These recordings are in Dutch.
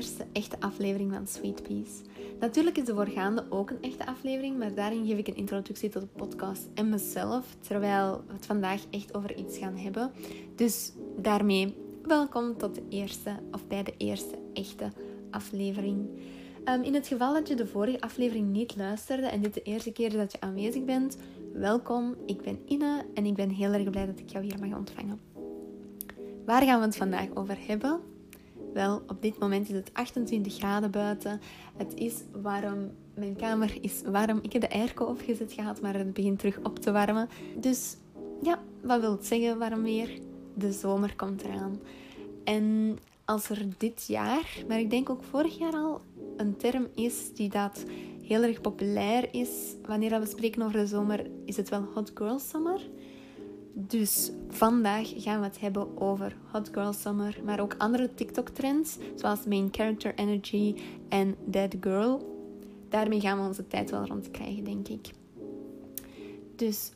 eerste echte aflevering van Sweet Peas. Natuurlijk is de voorgaande ook een echte aflevering, maar daarin geef ik een introductie tot de podcast en mezelf, terwijl we het vandaag echt over iets gaan hebben. Dus daarmee welkom tot de eerste, of bij de eerste echte aflevering. Ehm, in het geval dat je de vorige aflevering niet luisterde en dit de eerste keer dat je aanwezig bent, welkom. Ik ben Ine en ik ben heel erg blij dat ik jou hier mag ontvangen. Waar gaan we het vandaag over hebben? Wel, op dit moment is het 28 graden buiten. Het is warm. Mijn kamer is warm. Ik heb de airco opgezet gehad, maar het begint terug op te warmen. Dus ja, wat wil het zeggen warm weer? De zomer komt eraan. En als er dit jaar, maar ik denk ook vorig jaar al, een term is die dat heel erg populair is, wanneer we spreken over de zomer, is het wel Hot Girl Summer. Dus vandaag gaan we het hebben over Hot Girl Summer, maar ook andere TikTok-trends, zoals Main Character Energy en Dead Girl. Daarmee gaan we onze tijd wel rond krijgen, denk ik. Dus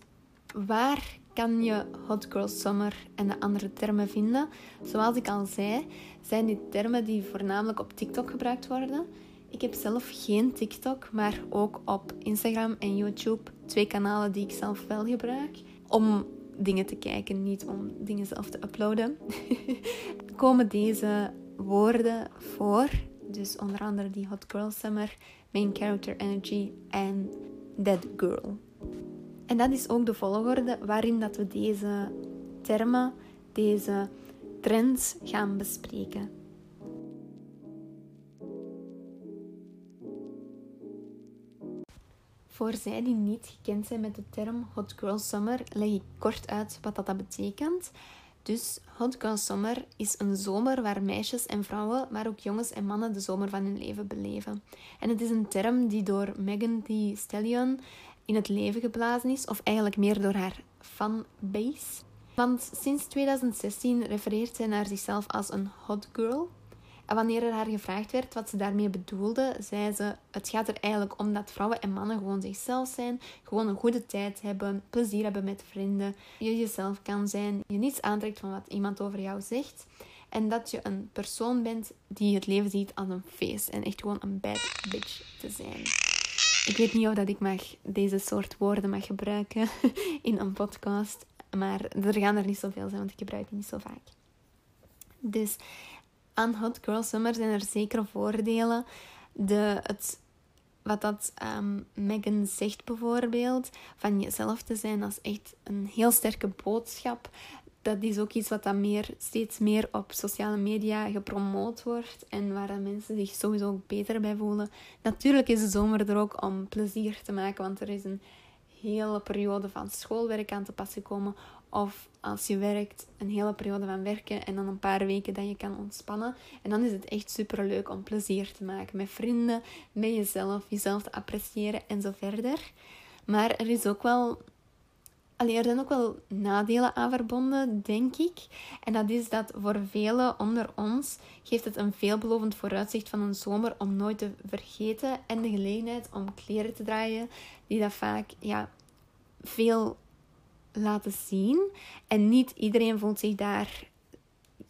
waar kan je Hot Girl Summer en de andere termen vinden? Zoals ik al zei, zijn dit termen die voornamelijk op TikTok gebruikt worden. Ik heb zelf geen TikTok, maar ook op Instagram en YouTube twee kanalen die ik zelf wel gebruik om dingen te kijken, niet om dingen zelf te uploaden. komen deze woorden voor. Dus onder andere die Hot Girl Summer, Main Character Energy en Dead Girl. En dat is ook de volgorde waarin dat we deze termen, deze trends gaan bespreken. Voor zij die niet gekend zijn met de term Hot Girl Summer, leg ik kort uit wat dat betekent. Dus Hot Girl Summer is een zomer waar meisjes en vrouwen, maar ook jongens en mannen de zomer van hun leven beleven. En het is een term die door Megan Thee Stallion in het leven geblazen is, of eigenlijk meer door haar fanbase. Want sinds 2016 refereert zij naar zichzelf als een hot girl. En wanneer er haar gevraagd werd wat ze daarmee bedoelde, zei ze: Het gaat er eigenlijk om dat vrouwen en mannen gewoon zichzelf zijn, gewoon een goede tijd hebben, plezier hebben met vrienden, je jezelf kan zijn, je niets aantrekt van wat iemand over jou zegt. En dat je een persoon bent die het leven ziet als een feest en echt gewoon een bad bitch te zijn. Ik weet niet of dat ik mag deze soort woorden mag gebruiken in een podcast, maar er gaan er niet zoveel zijn, want ik gebruik die niet zo vaak. Dus aan Hot Girl Summer zijn er zekere voordelen. De, het, wat dat um, Megan zegt bijvoorbeeld, van jezelf te zijn, als echt een heel sterke boodschap. Dat is ook iets wat dan meer, steeds meer op sociale media gepromoot wordt en waar mensen zich sowieso ook beter bij voelen. Natuurlijk is de zomer er ook om plezier te maken, want er is een hele periode van schoolwerk aan te pas gekomen of als je werkt, een hele periode van werken en dan een paar weken dat je kan ontspannen. En dan is het echt super leuk om plezier te maken met vrienden, met jezelf, jezelf te appreciëren en zo verder. Maar er is ook wel. Allee, er zijn ook wel nadelen aan verbonden, denk ik. En dat is dat voor velen onder ons geeft het een veelbelovend vooruitzicht van een zomer om nooit te vergeten. En de gelegenheid om kleren te draaien die dat vaak ja, veel laten zien. En niet iedereen voelt zich daar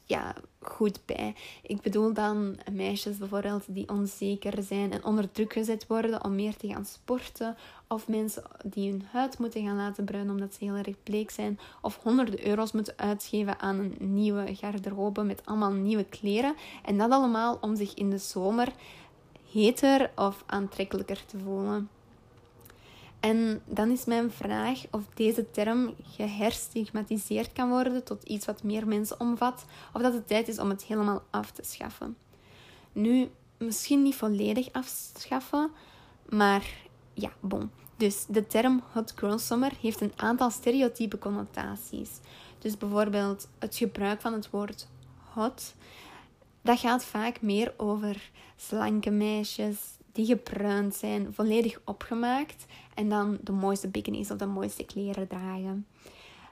ja, goed bij. Ik bedoel dan meisjes bijvoorbeeld die onzeker zijn en onder druk gezet worden om meer te gaan sporten. Of mensen die hun huid moeten gaan laten bruinen omdat ze heel erg bleek zijn. Of honderden euro's moeten uitgeven aan een nieuwe garderobe met allemaal nieuwe kleren. En dat allemaal om zich in de zomer heter of aantrekkelijker te voelen. En dan is mijn vraag of deze term geherstigmatiseerd kan worden tot iets wat meer mensen omvat, of dat het tijd is om het helemaal af te schaffen. Nu, misschien niet volledig afschaffen, maar ja, bon. Dus de term hot girl summer heeft een aantal stereotype connotaties. Dus bijvoorbeeld het gebruik van het woord hot. Dat gaat vaak meer over slanke meisjes die gebruind zijn, volledig opgemaakt en dan de mooiste bikinis of de mooiste kleren dragen.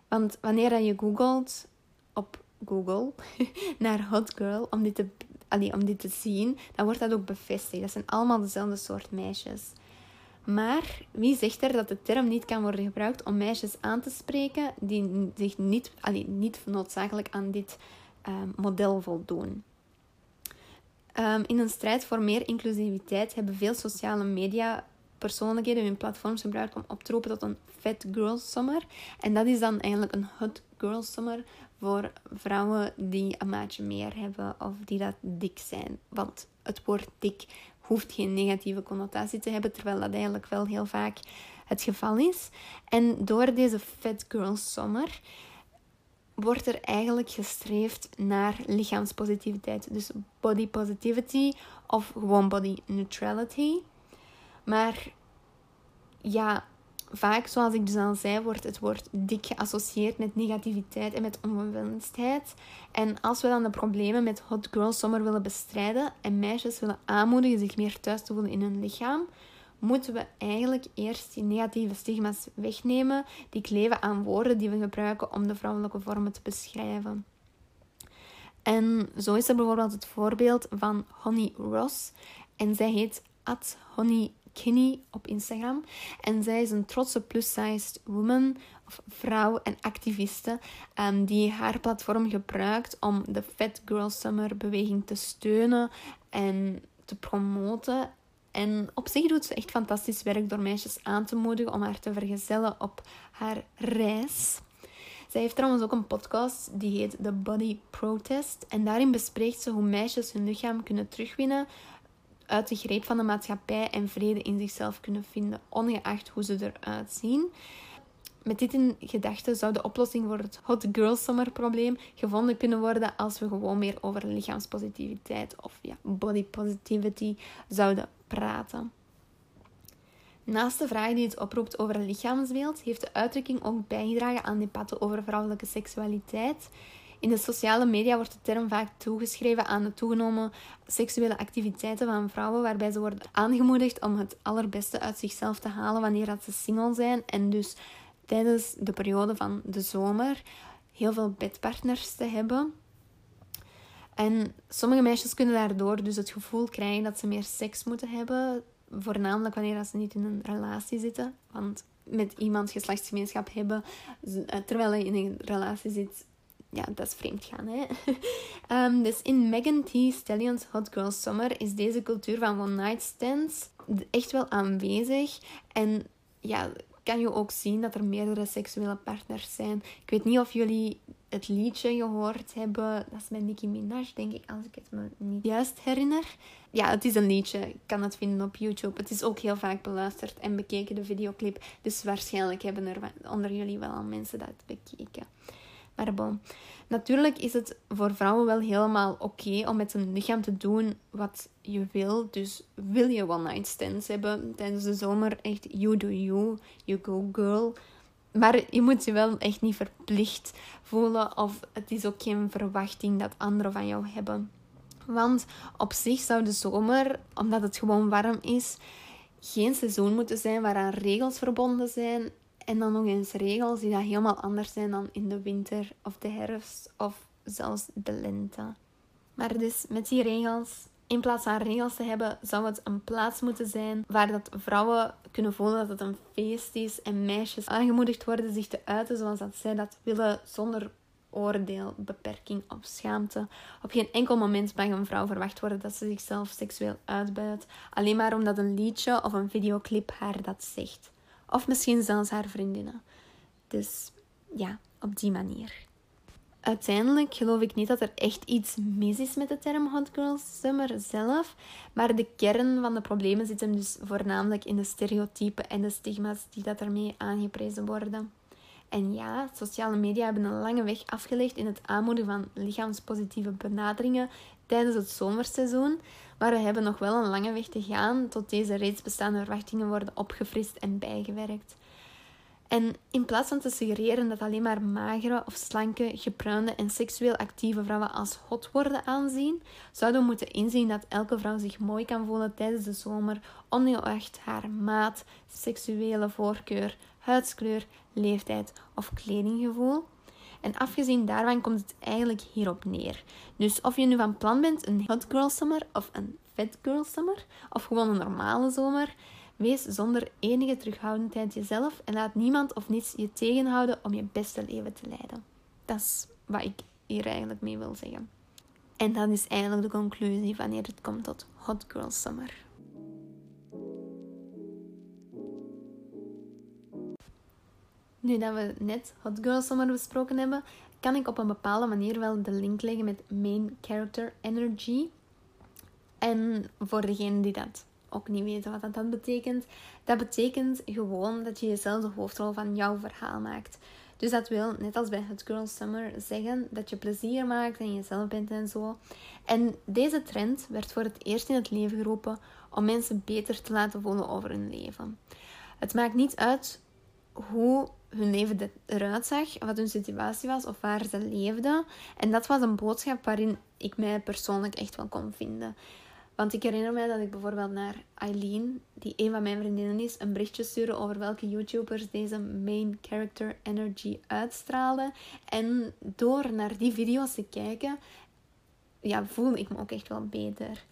Want wanneer je googelt op Google naar hot girl om dit, te, allee, om dit te zien, dan wordt dat ook bevestigd. Dat zijn allemaal dezelfde soort meisjes. Maar wie zegt er dat de term niet kan worden gebruikt om meisjes aan te spreken die zich niet, allee, niet noodzakelijk aan dit uh, model voldoen? Ehm, in een strijd voor meer inclusiviteit hebben veel sociale media persoonlijkheden hun platforms gebruikt om op te roepen tot een Fat Girl Summer. En dat is dan eigenlijk een Hot Girl Summer voor vrouwen die een maatje meer hebben of die dat dik zijn. Want het woord dik hoeft geen negatieve connotatie te hebben, terwijl dat eigenlijk wel heel vaak het geval is. En door deze Fat Girl Summer wordt er eigenlijk gestreefd naar lichaamspositiviteit. Dus body positivity of gewoon body neutrality. Maar ja, vaak, zoals ik dus al zei, wordt het woord dik geassocieerd met negativiteit en met ongewenstheid. En als we dan de problemen met Hot Girl Summer willen bestrijden en meisjes willen aanmoedigen zich meer thuis te voelen in hun lichaam, moeten we eigenlijk eerst die negatieve stigma's wegnemen die kleven aan woorden die we gebruiken om de vrouwelijke vormen te beschrijven. En zo is er bijvoorbeeld het voorbeeld van Honey Ross. En zij heet at Honey Kinney op Instagram. En zij is een trotse plus-sized woman, of vrouw en activiste, um, die haar platform gebruikt om de Fat Girl Summer beweging te steunen en te promoten. En op zich doet ze echt fantastisch werk door meisjes aan te moedigen om haar te vergezellen op haar reis. Zij heeft trouwens ook een podcast die heet The Body Protest. En daarin bespreekt ze hoe meisjes hun lichaam kunnen terugwinnen uit de greep van de maatschappij en vrede in zichzelf kunnen vinden, ongeacht hoe ze eruit zien. Met dit in gedachten zou de oplossing voor het hot girl summer probleem gevonden kunnen worden als we gewoon meer over lichaamspositiviteit of ja, body positivity zouden praten. Naast de vraag die het oproept over lichaamsbeeld, heeft de uitdrukking ook bijgedragen aan debatten over vrouwelijke seksualiteit in de sociale media wordt de term vaak toegeschreven aan de toegenomen seksuele activiteiten van vrouwen, waarbij ze worden aangemoedigd om het allerbeste uit zichzelf te halen wanneer dat ze single zijn en dus tijdens de periode van de zomer heel veel bedpartners te hebben. En sommige meisjes kunnen daardoor dus het gevoel krijgen dat ze meer seks moeten hebben, voornamelijk wanneer ze niet in een relatie zitten. Want met iemand geslachtsgemeenschap hebben terwijl je in een relatie zit, ja, dat is vreemd gaan. Hè? um, dus in Megan T. Stallion's Hot Girl Summer is deze cultuur van one-night stands echt wel aanwezig. En ja, kan je ook zien dat er meerdere seksuele partners zijn. Ik weet niet of jullie het liedje gehoord hebben. Dat is met Nicki Minaj, denk ik, als ik het me niet juist herinner. Ja, het is een liedje. Ik kan het vinden op YouTube. Het is ook heel vaak beluisterd en bekeken, de videoclip. Dus waarschijnlijk hebben er onder jullie wel al mensen dat bekeken. Maar bon. Natuurlijk is het voor vrouwen wel helemaal oké om met een lichaam te doen wat je wil. Dus wil je one-night stands hebben tijdens de zomer, echt you do you, you go girl. Maar je moet je wel echt niet verplicht voelen of het is ook geen verwachting dat anderen van jou hebben. Want op zich zou de zomer, omdat het gewoon warm is, geen seizoen moeten zijn waaraan regels verbonden zijn en dan nog eens regels die dat helemaal anders zijn dan in de winter of de herfst of zelfs de lente. Maar dus met die regels, in plaats van regels te hebben, zou het een plaats moeten zijn waar dat vrouwen kunnen voelen dat het een feest is en meisjes aangemoedigd worden zich te uiten zoals dat zij dat willen zonder oordeel, beperking of schaamte. Op geen enkel moment mag een vrouw verwacht worden dat ze zichzelf seksueel uitbuit, alleen maar omdat een liedje of een videoclip haar dat zegt. Of misschien zelfs haar vriendinnen. Dus ja, op die manier. Uiteindelijk geloof ik niet dat er echt iets mis is met de term Hot Girl Summer zelf. Maar de kern van de problemen zit hem dus voornamelijk in de stereotypen en de stigma's die dat ermee aangeprezen worden. En ja, sociale media hebben een lange weg afgelegd in het aanmoedigen van lichaamspositieve benaderingen tijdens het zomerseizoen. Maar we hebben nog wel een lange weg te gaan tot deze reeds bestaande verwachtingen worden opgefrist en bijgewerkt. En in plaats van te suggereren dat alleen maar magere of slanke, gepruinde en seksueel actieve vrouwen als hot worden aanzien, zouden we moeten inzien dat elke vrouw zich mooi kan voelen tijdens de zomer, ongeacht haar maat, seksuele voorkeur, huidskleur, leeftijd of kledinggevoel. En afgezien daarvan komt het eigenlijk hierop neer. Dus of je nu van plan bent een hot girl summer of een fat girl summer, of gewoon een normale zomer, wees zonder enige terughoudendheid jezelf en laat niemand of niets je tegenhouden om je beste leven te leiden. Dat is wat ik hier eigenlijk mee wil zeggen. En dat is eigenlijk de conclusie wanneer het komt tot Hot Girl Summer. Nu dat we net Hot Girl Summer besproken hebben, kan ik op een bepaalde manier wel de link leggen met main character energy. En voor degenen die dat ook niet weten wat dat betekent, dat betekent gewoon dat je jezelf de hoofdrol van jouw verhaal maakt. Dus dat wil, net als bij het Girl Summer, zeggen dat je plezier maakt en jezelf bent en zo. En deze trend werd voor het eerst in het leven geroepen om mensen beter te laten voelen over hun leven. Het maakt niet uit hoe hun leven eruit zag, wat hun situatie was of waar ze leefden. En dat was een boodschap waarin ik mij persoonlijk echt wel kon vinden. Want ik herinner mij dat ik bijvoorbeeld naar Eileen, die een van mijn vriendinnen is, een berichtje stuurde over welke YouTubers deze main character energy uitstraalden. En door naar die video's te kijken, ja, voel ik me ook echt wel beter.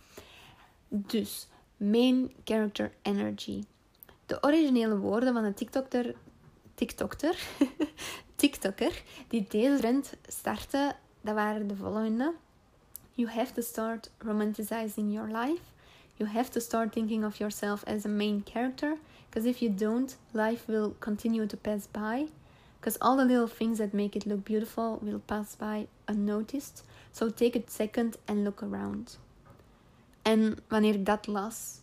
Dus, main character energy. De originele woorden van de TikToker, TikToker, TikToker die deze trend startte, dat waren de volgende. You have to start romanticizing your life. You have to start thinking of yourself as a main character. Because if you don't, life will continue to pass by. Because all the little things that make it look beautiful will pass by unnoticed. So take a second and look around. En wanneer ik dat las,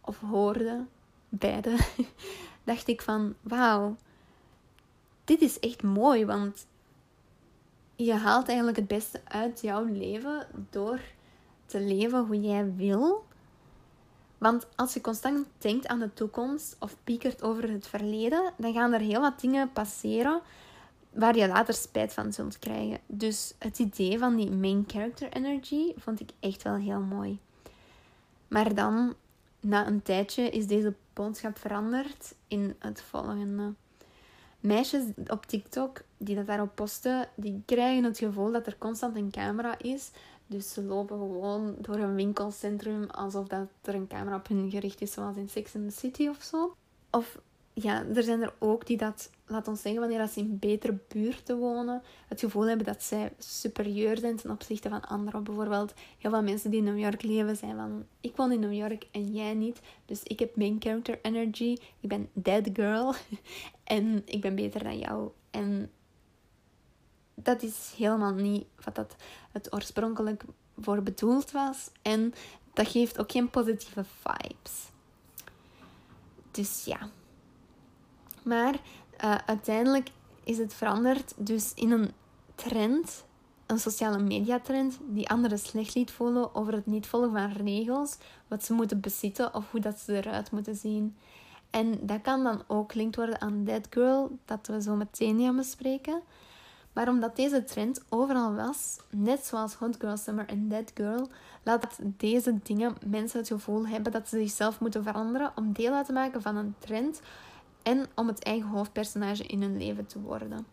of hoorde, beide, dacht ik van, wauw, dit is echt mooi, want je haalt eigenlijk het beste uit jouw leven door te leven hoe jij wil. Want als je constant denkt aan de toekomst of piekert over het verleden, dan gaan er heel wat dingen passeren waar je later spijt van zult krijgen. Dus het idee van die main character energy vond ik echt wel heel mooi. Maar dan, na een tijdje, is deze boodschap veranderd in het volgende meisjes op TikTok die dat daarop posten, die krijgen het gevoel dat er constant een camera is. Dus ze lopen gewoon door een winkelcentrum alsof dat er een camera op hun gericht is, zoals in Sex and the City of zo. Of ja, er zijn er ook die dat, laat ons zeggen, wanneer ze in betere buurten wonen, het gevoel hebben dat zij superieur zijn ten opzichte van anderen. Bijvoorbeeld, heel veel mensen die in New York leven zijn van, ik woon in New York en jij niet, dus ik heb main character energy, ik ben dead girl en ik ben beter dan jou. En dat is helemaal niet wat dat het oorspronkelijk voor bedoeld was. En dat geeft ook geen positieve vibes. Dus ja, maar uh, uiteindelijk is het veranderd dus in een trend, een sociale media trend, die anderen slecht liet voelen over het niet volgen van regels, wat ze moeten bezitten of hoe dat ze eruit moeten zien. En dat kan dan ook gelinkt worden aan Dead Girl, dat we zo meteen gaan bespreken. Maar omdat deze trend overal was, net zoals Hot Girl Summer en Dead Girl, laat deze dingen mensen het gevoel hebben dat ze zichzelf moeten veranderen om deel uit te maken van een trend en om het eigen hoofdpersonage in hun leven te worden.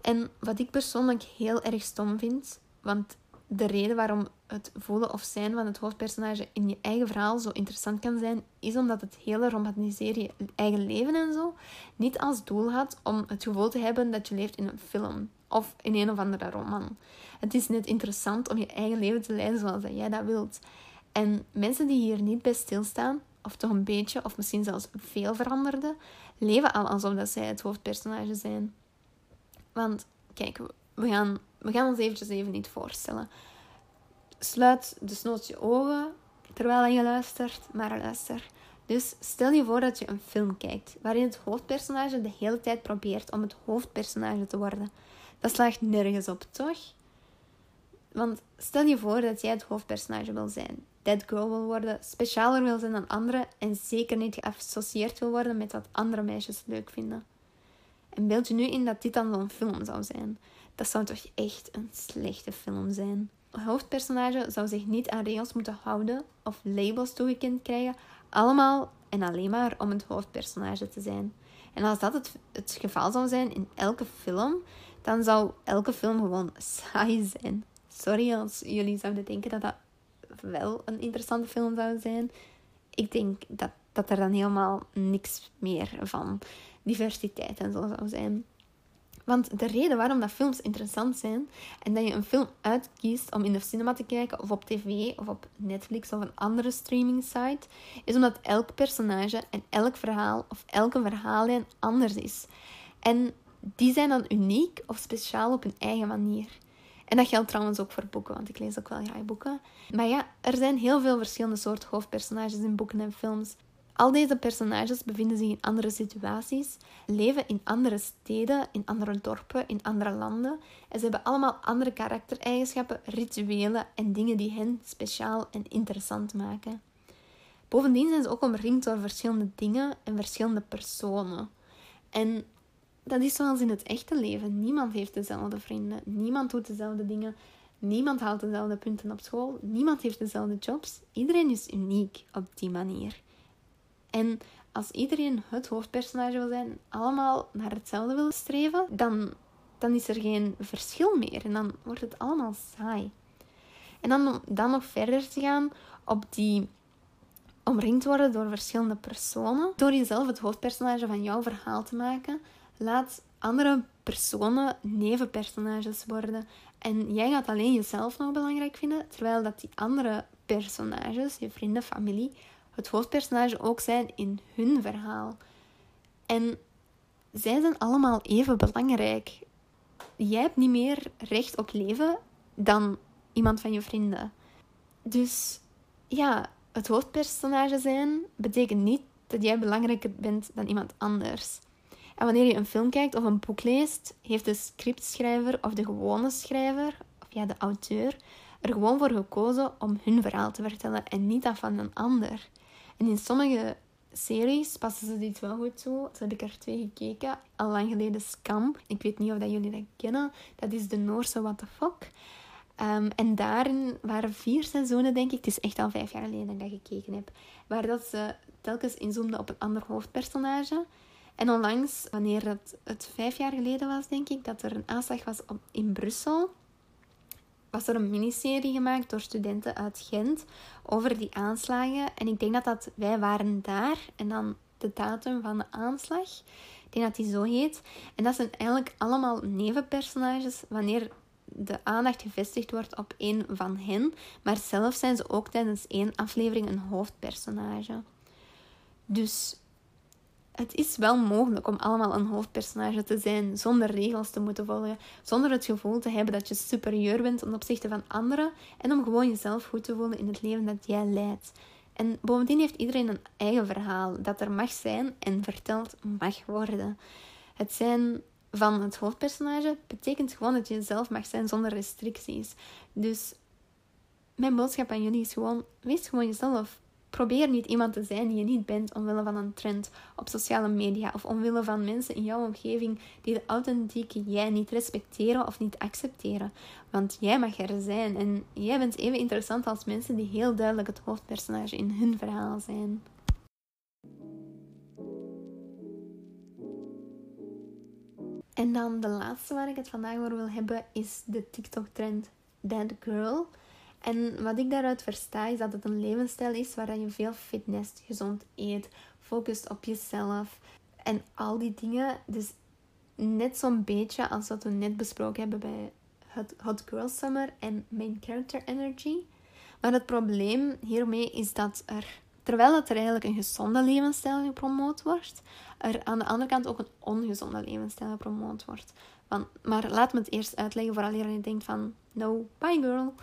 En wat ik persoonlijk heel erg stom vind, want de reden waarom het voelen of zijn van het hoofdpersonage in je eigen verhaal zo interessant kan zijn, is omdat het hele romantiseren je eigen leven en zo niet als doel had om het gevoel te hebben dat je leeft in een film of in een of andere roman. Het is net interessant om je eigen leven te leiden zoals jij dat wilt. En mensen die hier niet bij stilstaan, of toch een beetje, of misschien zelfs veel veranderde, leven al alsof dat zij het hoofdpersonage zijn. Want kijk, we gaan, we gaan ons eventjes even niet voorstellen. Sluit desnoods je ogen terwijl je luistert, maar luister. Dus stel je voor dat je een film kijkt waarin het hoofdpersonage de hele tijd probeert om het hoofdpersonage te worden. Dat slaagt nergens op, toch? Want stel je voor dat jij het hoofdpersonage wil zijn dead girl wil worden, specialer wil zijn dan anderen en zeker niet geassocieerd wil worden met wat andere meisjes leuk vinden. En beeld je nu in dat dit dan zo'n film zou zijn. Dat zou toch echt een slechte film zijn. Een hoofdpersonage zou zich niet aan regels moeten houden of labels toegekend krijgen, allemaal en alleen maar om het hoofdpersonage te zijn. En als dat het, het geval zou zijn in elke film, dan zou elke film gewoon saai zijn. Sorry als jullie zouden denken dat dat wel een interessante film zou zijn. Ik denk dat, dat er dan helemaal niks meer van diversiteit en zo zou zijn. Want de reden waarom dat films interessant zijn en dat je een film uitkiest om in de cinema te kijken of op tv of op Netflix of een andere streaming site, is omdat elk personage en elk verhaal of elke verhaallijn anders is. En die zijn dan uniek of speciaal op hun eigen manier. En dat geldt trouwens ook voor boeken, want ik lees ook wel graag boeken. Maar ja, er zijn heel veel verschillende soorten hoofdpersonages in boeken en films. Al deze personages bevinden zich in andere situaties, leven in andere steden, in andere dorpen, in andere landen. En ze hebben allemaal andere karaktereigenschappen, rituelen en dingen die hen speciaal en interessant maken. Bovendien zijn ze ook omringd door verschillende dingen en verschillende personen. En dat is zoals in het echte leven. Niemand heeft dezelfde vrienden, niemand doet dezelfde dingen, niemand haalt dezelfde punten op school, niemand heeft dezelfde jobs. Iedereen is uniek op die manier. En als iedereen het hoofdpersonage wil zijn, allemaal naar hetzelfde wil streven, dan, dan is er geen verschil meer. En dan wordt het allemaal saai. En dan, dan nog verder te gaan op die omringd worden door verschillende personen. Door jezelf het hoofdpersonage van jouw verhaal te maken, laat andere personen nevenpersonages worden. En jij gaat alleen jezelf nog belangrijk vinden, terwijl dat die andere personages, je vrienden, familie, het hoofdpersonage ook zijn in hun verhaal. En zij zijn allemaal even belangrijk. Jij hebt niet meer recht op leven dan iemand van je vrienden. Dus ja, het hoofdpersonage zijn betekent niet dat jij belangrijker bent dan iemand anders. En wanneer je een film kijkt of een boek leest, heeft de scriptschrijver of de gewone schrijver, of ja, de auteur, er gewoon voor gekozen om hun verhaal te vertellen en niet dat van een ander. En in sommige series passen ze dit wel goed toe. Zo heb ik er twee gekeken. Al lang geleden Scam. Ik weet niet of dat jullie dat kennen. Dat is de Noorse What the Fuck. Um, en daarin waren vier seizoenen, denk ik. Het is echt al vijf jaar geleden dat ik gekeken heb. Waar dat ze telkens inzoomden op een ander hoofdpersonage. En onlangs, wanneer het, het vijf jaar geleden was, denk ik, dat er een aanslag was op, in Brussel was er een miniserie gemaakt door studenten uit Gent over die aanslagen. En ik denk dat dat Wij waren daar en dan de datum van de aanslag. Ik denk dat die zo heet. En dat zijn eigenlijk allemaal nevenpersonages wanneer de aandacht gevestigd wordt op één van hen. Maar zelf zijn ze ook tijdens één aflevering een hoofdpersonage. Dus het is wel mogelijk om allemaal een hoofdpersonage te zijn zonder regels te moeten volgen, zonder het gevoel te hebben dat je superieur bent ten opzichte van anderen en om gewoon jezelf goed te voelen in het leven dat jij leidt. En bovendien heeft iedereen een eigen verhaal dat er mag zijn en verteld mag worden. Het zijn van het hoofdpersonage betekent gewoon dat je jezelf mag zijn zonder restricties. Dus mijn boodschap aan jullie is gewoon: wees gewoon jezelf. Probeer niet iemand te zijn die je niet bent omwille van een trend op sociale media of omwille van mensen in jouw omgeving die de authentieke jij niet respecteren of niet accepteren. Want jij mag er zijn en jij bent even interessant als mensen die heel duidelijk het hoofdpersonage in hun verhaal zijn. En dan de laatste waar ik het vandaag over wil hebben is de TikTok-trend That Girl. En wat ik daaruit versta is dat het een levensstijl is waar je veel fitness, gezond eet, focust op jezelf en al die dingen. Dus net zo'n beetje als wat we net besproken hebben bij Hot, Hot Girl Summer en Main Character Energy. Maar het probleem hiermee is dat er, terwijl het er eigenlijk een gezonde levensstijl gepromoot wordt, er aan de andere kant ook een ongezonde levensstijl gepromoot wordt. Maar laat me het eerst uitleggen voor je denkt van, no, bye girl.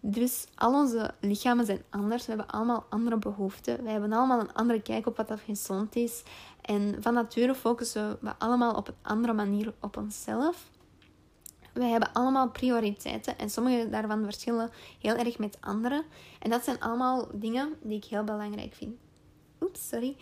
Dus al onze lichamen zijn anders. We hebben allemaal andere behoeften. Wij hebben allemaal een andere kijk op wat dat gezond is. En van nature focussen we allemaal op een andere manier op onszelf. Wij hebben allemaal prioriteiten en sommige daarvan verschillen heel erg met andere. En dat zijn allemaal dingen die ik heel belangrijk vind. Oeps, sorry.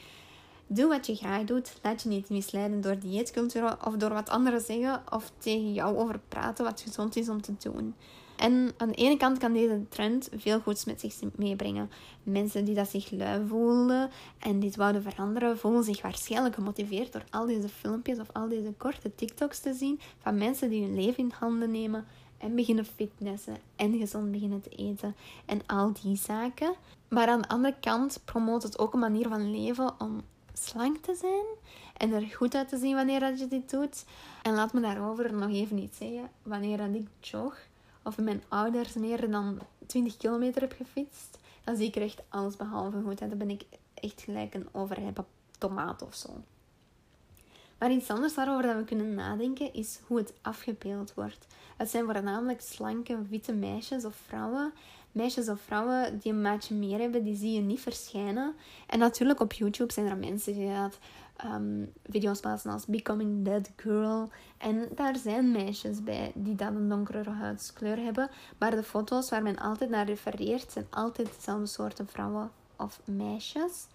Doe wat je graag doet. Laat je niet misleiden door dieetcultuur of door wat anderen zeggen of tegen jou over praten wat gezond is om te doen. En aan de ene kant kan deze trend veel goeds met zich meebrengen. Mensen die dat zich lui voelden en dit wouden veranderen, voelen zich waarschijnlijk gemotiveerd door al deze filmpjes of al deze korte TikToks te zien van mensen die hun leven in handen nemen en beginnen fitnessen en gezond beginnen te eten en al die zaken. Maar aan de andere kant promoot het ook een manier van leven om slank te zijn en er goed uit te zien wanneer dat je dit doet. En laat me daarover nog even iets zeggen. Wanneer dat ik jog of mijn ouders meer dan 20 kilometer heb gefietst, dan zie ik er echt alles behalve goed uit. Dan ben ik echt gelijk een overrijpe tomaat of zo. Maar iets anders waarover dat we kunnen nadenken is hoe het afgebeeld wordt. Het zijn voornamelijk slanke, witte meisjes of vrouwen. Meisjes of vrouwen die een maatje meer hebben, die zie je niet verschijnen. En natuurlijk op YouTube zijn er mensen die dat um, video's plaatsen als Becoming That Girl. En daar zijn meisjes bij die dan een donkere huidskleur hebben. Maar de foto's waar men altijd naar refereert, zijn altijd dezelfde soorten vrouwen of meisjes.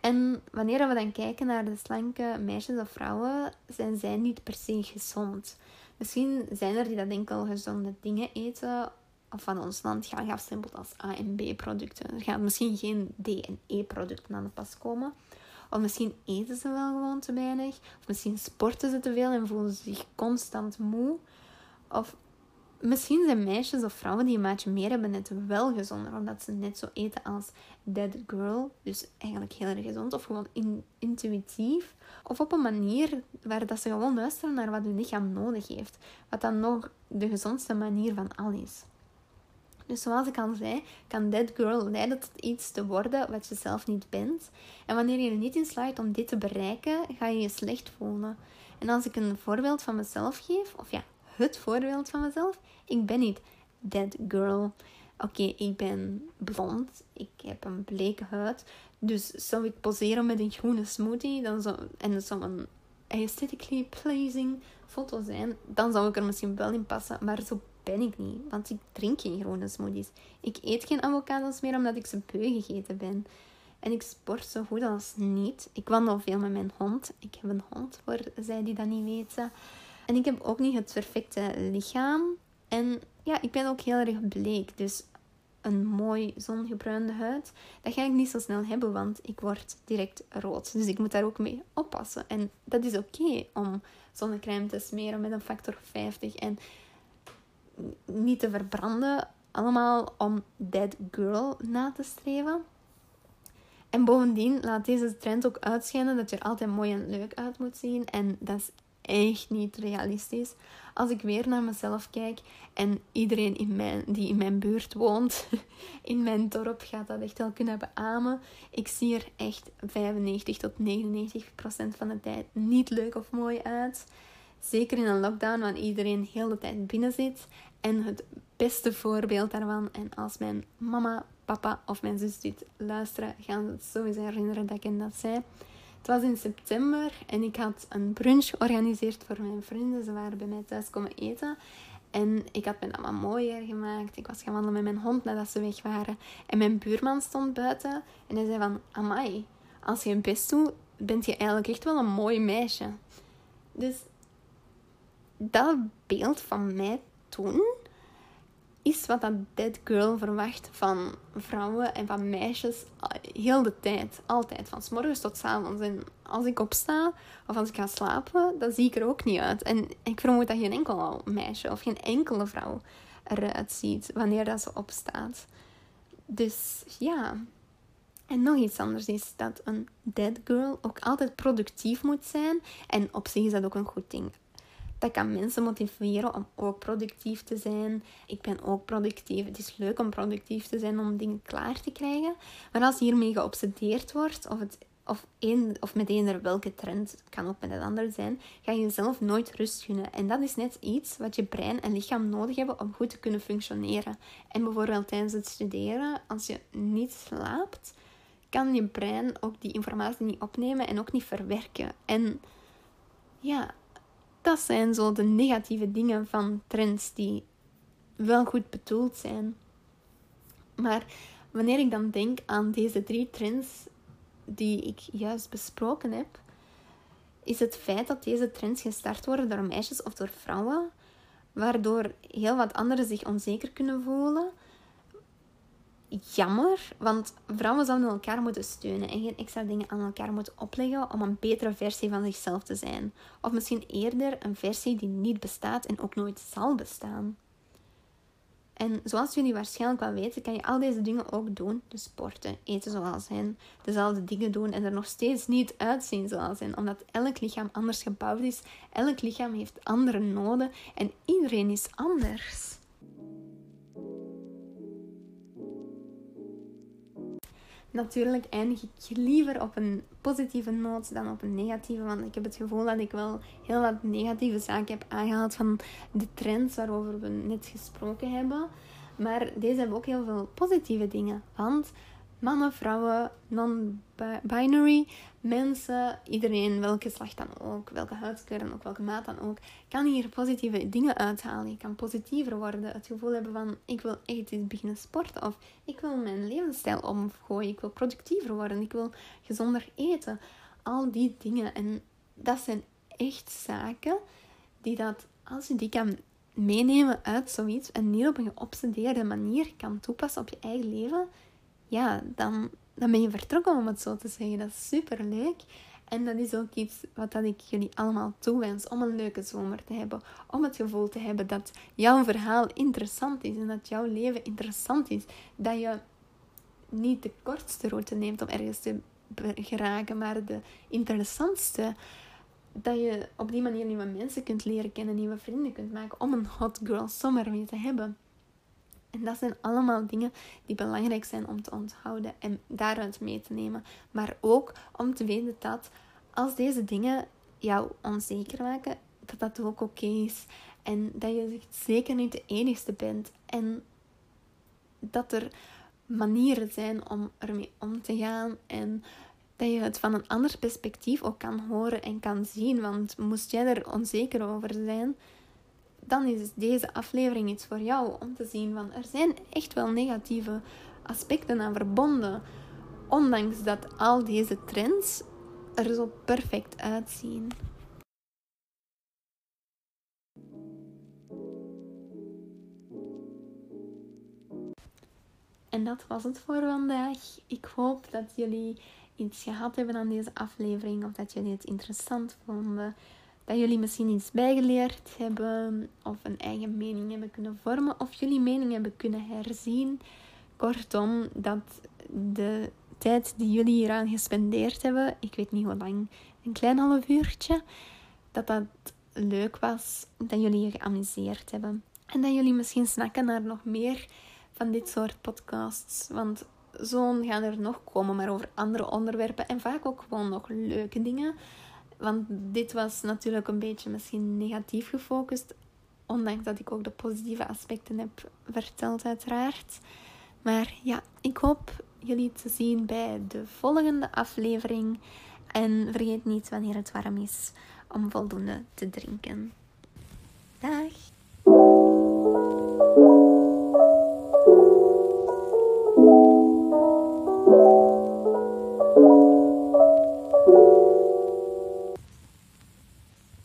En wanneer we dan kijken naar de slanke meisjes of vrouwen, zijn zij niet per se gezond. Misschien zijn er die dat enkel gezonde dingen eten. Of van ons land gaan geafstempeld als A en B producten. Er gaan misschien geen D en E producten aan de pas komen. Of misschien eten ze wel gewoon te weinig. Of misschien sporten ze te veel en voelen ze zich constant moe. Of misschien zijn meisjes of vrouwen die een maatje meer hebben net wel gezonder. Omdat ze net zo eten als Dead Girl. Dus eigenlijk heel erg gezond. Of gewoon intuïtief. Of op een manier waar dat ze gewoon luisteren naar wat hun lichaam nodig heeft. Wat dan nog de gezondste manier van al is. Dus zoals ik al zei, kan Dead Girl leiden tot iets te worden wat je zelf niet bent. En wanneer je er niet in slaagt om dit te bereiken, ga je je slecht voelen. En als ik een voorbeeld van mezelf geef, of ja, het voorbeeld van mezelf, ik ben niet Dead Girl. Oké, ik ben blond, ik heb een bleke huid. Dus zou ik poseren met een groene smoothie dan zou, en dat zou een aesthetically pleasing foto zijn, dan zou ik er misschien wel in passen. Maar zo ben ik niet, want ik drink geen groene smoothies. Ik eet geen avocados meer omdat ik ze beu gegeten ben. En ik sport zo goed als niet. Ik wandel veel met mijn hond. Ik heb een hond, voor zij die dat niet weten. En ik heb ook niet het perfecte lichaam. En ja, ik ben ook heel erg bleek. Dus een mooi zongebruinde huid, dat ga ik niet zo snel hebben, want ik word direct rood. Dus ik moet daar ook mee oppassen. En dat is oké om zonnecrème te smeren met een factor 50. En niet te verbranden. Allemaal om Dead Girl na te streven. En bovendien laat deze trend ook uitschijnen dat je er altijd mooi en leuk uit moet zien. En dat is echt niet realistisch. Als ik weer naar mezelf kijk en iedereen in mijn, die in mijn buurt woont, in mijn dorp, gaat dat echt wel kunnen beamen. Ik zie er echt 95 tot 99 procent van de tijd niet leuk of mooi uit. Zeker in een lockdown, wanneer iedereen heel de tijd binnen zit. En het beste voorbeeld daarvan, en als mijn mama, papa of mijn zus dit luisteren, gaan ze het sowieso herinneren dat ik dat zei. Het was in september en ik had een brunch georganiseerd voor mijn vrienden. Ze waren bij mij thuis komen eten. En ik had mijn allemaal mooier gemaakt. Ik was gaan wandelen met mijn hond nadat ze weg waren. En mijn buurman stond buiten en hij zei van... Amai, als je best doet, bent je eigenlijk echt wel een mooi meisje. Dus dat beeld van mij toen is wat dat dead girl verwacht van vrouwen en van meisjes heel de tijd. Altijd. Van s morgens tot s avonds. En als ik opsta of als ik ga slapen, dan zie ik er ook niet uit. En ik vermoed dat geen enkel meisje of geen enkele vrouw eruit ziet wanneer dat ze opstaat. Dus ja. En nog iets anders is dat een dead girl ook altijd productief moet zijn. En op zich is dat ook een goed ding. Dat kan mensen motiveren om ook productief te zijn. Ik ben ook productief. Het is leuk om productief te zijn om dingen klaar te krijgen. Maar als je hiermee geobsedeerd wordt, of, het, of, een, of met eender welke trend, het kan ook met een ander zijn, ga je jezelf nooit rust gunnen. En dat is net iets wat je brein en lichaam nodig hebben om goed te kunnen functioneren. En bijvoorbeeld tijdens het studeren, als je niet slaapt, kan je brein ook die informatie niet opnemen en ook niet verwerken. En ja, dat zijn zo de negatieve dingen van trends die wel goed bedoeld zijn. Maar wanneer ik dan denk aan deze drie trends die ik juist besproken heb, is het feit dat deze trends gestart worden door meisjes of door vrouwen, waardoor heel wat anderen zich onzeker kunnen voelen jammer, want vrouwen zouden elkaar moeten steunen en geen extra dingen aan elkaar moeten opleggen om een betere versie van zichzelf te zijn. Of misschien eerder een versie die niet bestaat en ook nooit zal bestaan. En zoals jullie waarschijnlijk wel weten, kan je al deze dingen ook doen. Dus sporten, eten zoals hen, dezelfde dingen doen en er nog steeds niet uitzien zoals hen. Omdat elk lichaam anders gebouwd is. Elk lichaam heeft andere noden en iedereen is anders. Natuurlijk eindig ik liever op een positieve noot dan op een negatieve. Want ik heb het gevoel dat ik wel heel wat negatieve zaken heb aangehaald van de trends waarover we net gesproken hebben. Maar deze hebben ook heel veel positieve dingen. Want mannen, vrouwen, non-binary mensen, iedereen, welke geslacht dan ook, welke huidskleur dan ook, welke maat dan ook, kan hier positieve dingen uithalen. Je kan positiever worden, het gevoel hebben van ik wil echt eens beginnen sporten of ik wil mijn levensstijl omgooien, ik wil productiever worden, ik wil gezonder eten. Al die dingen. En dat zijn echt zaken die dat, als je die kan meenemen uit zoiets en niet op een geobsedeerde manier kan toepassen op je eigen leven, ja, dan, dan ben je vertrokken om het zo te zeggen. Dat is super leuk. En dat is ook iets wat dat ik jullie allemaal toewens om een leuke zomer te hebben. Om het gevoel te hebben dat jouw verhaal interessant is en dat jouw leven interessant is. Dat je niet de kortste route neemt om ergens te geraken, maar de interessantste. Dat je op die manier nieuwe mensen kunt leren kennen, nieuwe vrienden kunt maken om een hot girl summer mee te hebben. En dat zijn allemaal dingen die belangrijk zijn om te onthouden en daaruit mee te nemen. Maar ook om te weten dat als deze dingen jou onzeker maken, dat dat ook oké is. En dat je zeker niet de enigste bent. En dat er manieren zijn om ermee om te gaan. En dat je het van een ander perspectief ook kan horen en kan zien. Want moest jij er onzeker over zijn, dan is deze aflevering iets voor jou om te zien van er zijn echt wel negatieve aspecten aan verbonden. Ondanks dat al deze trends er zo perfect uitzien. En dat was het voor vandaag. Ik hoop dat jullie iets gehad hebben aan deze aflevering of dat jullie het interessant vonden dat jullie misschien iets bijgeleerd hebben of een eigen mening hebben kunnen vormen of jullie mening hebben kunnen herzien. Kortom, dat de tijd die jullie hieraan gespendeerd hebben, ik weet niet hoe lang, een klein half uurtje, dat dat leuk was, dat jullie je geamuseerd hebben. En dat jullie misschien snakken naar nog meer van dit soort podcasts. Want zo'n gaan er nog komen, maar over andere onderwerpen en vaak ook gewoon nog leuke dingen. Want dit was natuurlijk een beetje misschien negatief gefocust. Ondanks dat ik ook de positieve aspecten heb verteld, uiteraard. Maar ja, ik hoop jullie te zien bij de volgende aflevering. En vergeet niet wanneer het warm is om voldoende te drinken.